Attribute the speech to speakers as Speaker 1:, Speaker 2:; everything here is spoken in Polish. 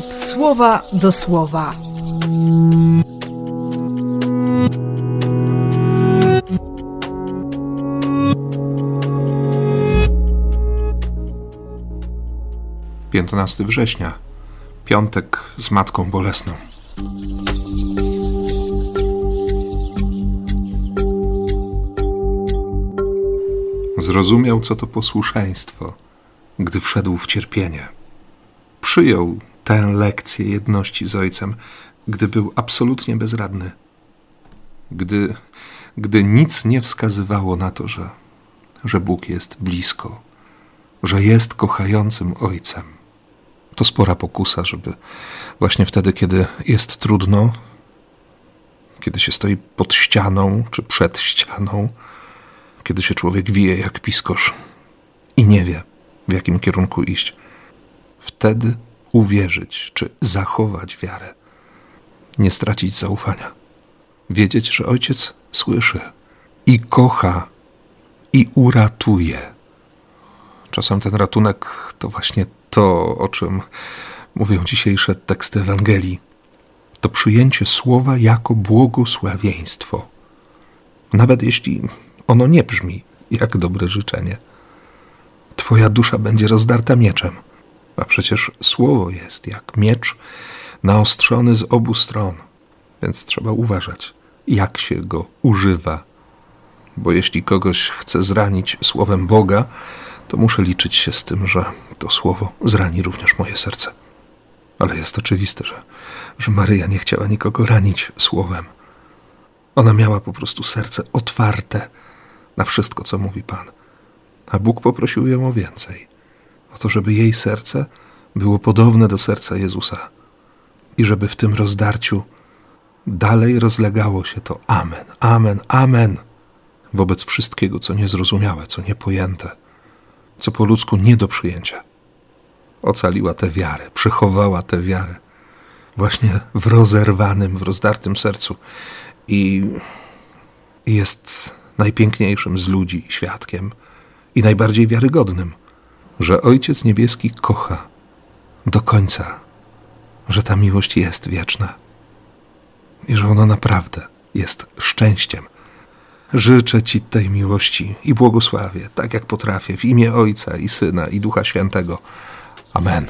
Speaker 1: słowa do słowa.
Speaker 2: Piętnasty września, piątek z Matką Bolesną. Zrozumiał, co to posłuszeństwo, gdy wszedł w cierpienie. Przyjął tę lekcję jedności z Ojcem, gdy był absolutnie bezradny. Gdy, gdy nic nie wskazywało na to, że, że Bóg jest blisko, że jest kochającym Ojcem. To spora pokusa, żeby właśnie wtedy, kiedy jest trudno, kiedy się stoi pod ścianą czy przed ścianą, kiedy się człowiek wije jak piskosz i nie wie, w jakim kierunku iść, wtedy uwierzyć czy zachować wiarę, nie stracić zaufania, wiedzieć, że ojciec słyszy i kocha i uratuje. Czasem ten ratunek to właśnie to, o czym mówią dzisiejsze teksty Ewangelii. To przyjęcie słowa jako błogosławieństwo. Nawet jeśli ono nie brzmi jak dobre życzenie. Twoja dusza będzie rozdarta mieczem, a przecież słowo jest jak miecz naostrzony z obu stron, więc trzeba uważać, jak się go używa. Bo jeśli kogoś chcę zranić słowem Boga, to muszę liczyć się z tym, że to słowo zrani również moje serce. Ale jest oczywiste, że, że Maryja nie chciała nikogo ranić słowem. Ona miała po prostu serce otwarte na wszystko, co mówi Pan. A Bóg poprosił ją o więcej. O to, żeby jej serce było podobne do serca Jezusa i żeby w tym rozdarciu dalej rozlegało się to Amen, Amen, Amen wobec wszystkiego, co niezrozumiałe, co niepojęte, co po ludzku nie do przyjęcia. Ocaliła tę wiarę, przechowała tę wiarę właśnie w rozerwanym, w rozdartym sercu i jest najpiękniejszym z ludzi świadkiem i najbardziej wiarygodnym, że Ojciec Niebieski kocha do końca, że ta miłość jest wieczna i że ona naprawdę jest szczęściem. Życzę Ci tej miłości i błogosławię, tak jak potrafię, w imię Ojca i Syna i Ducha Świętego. Amen.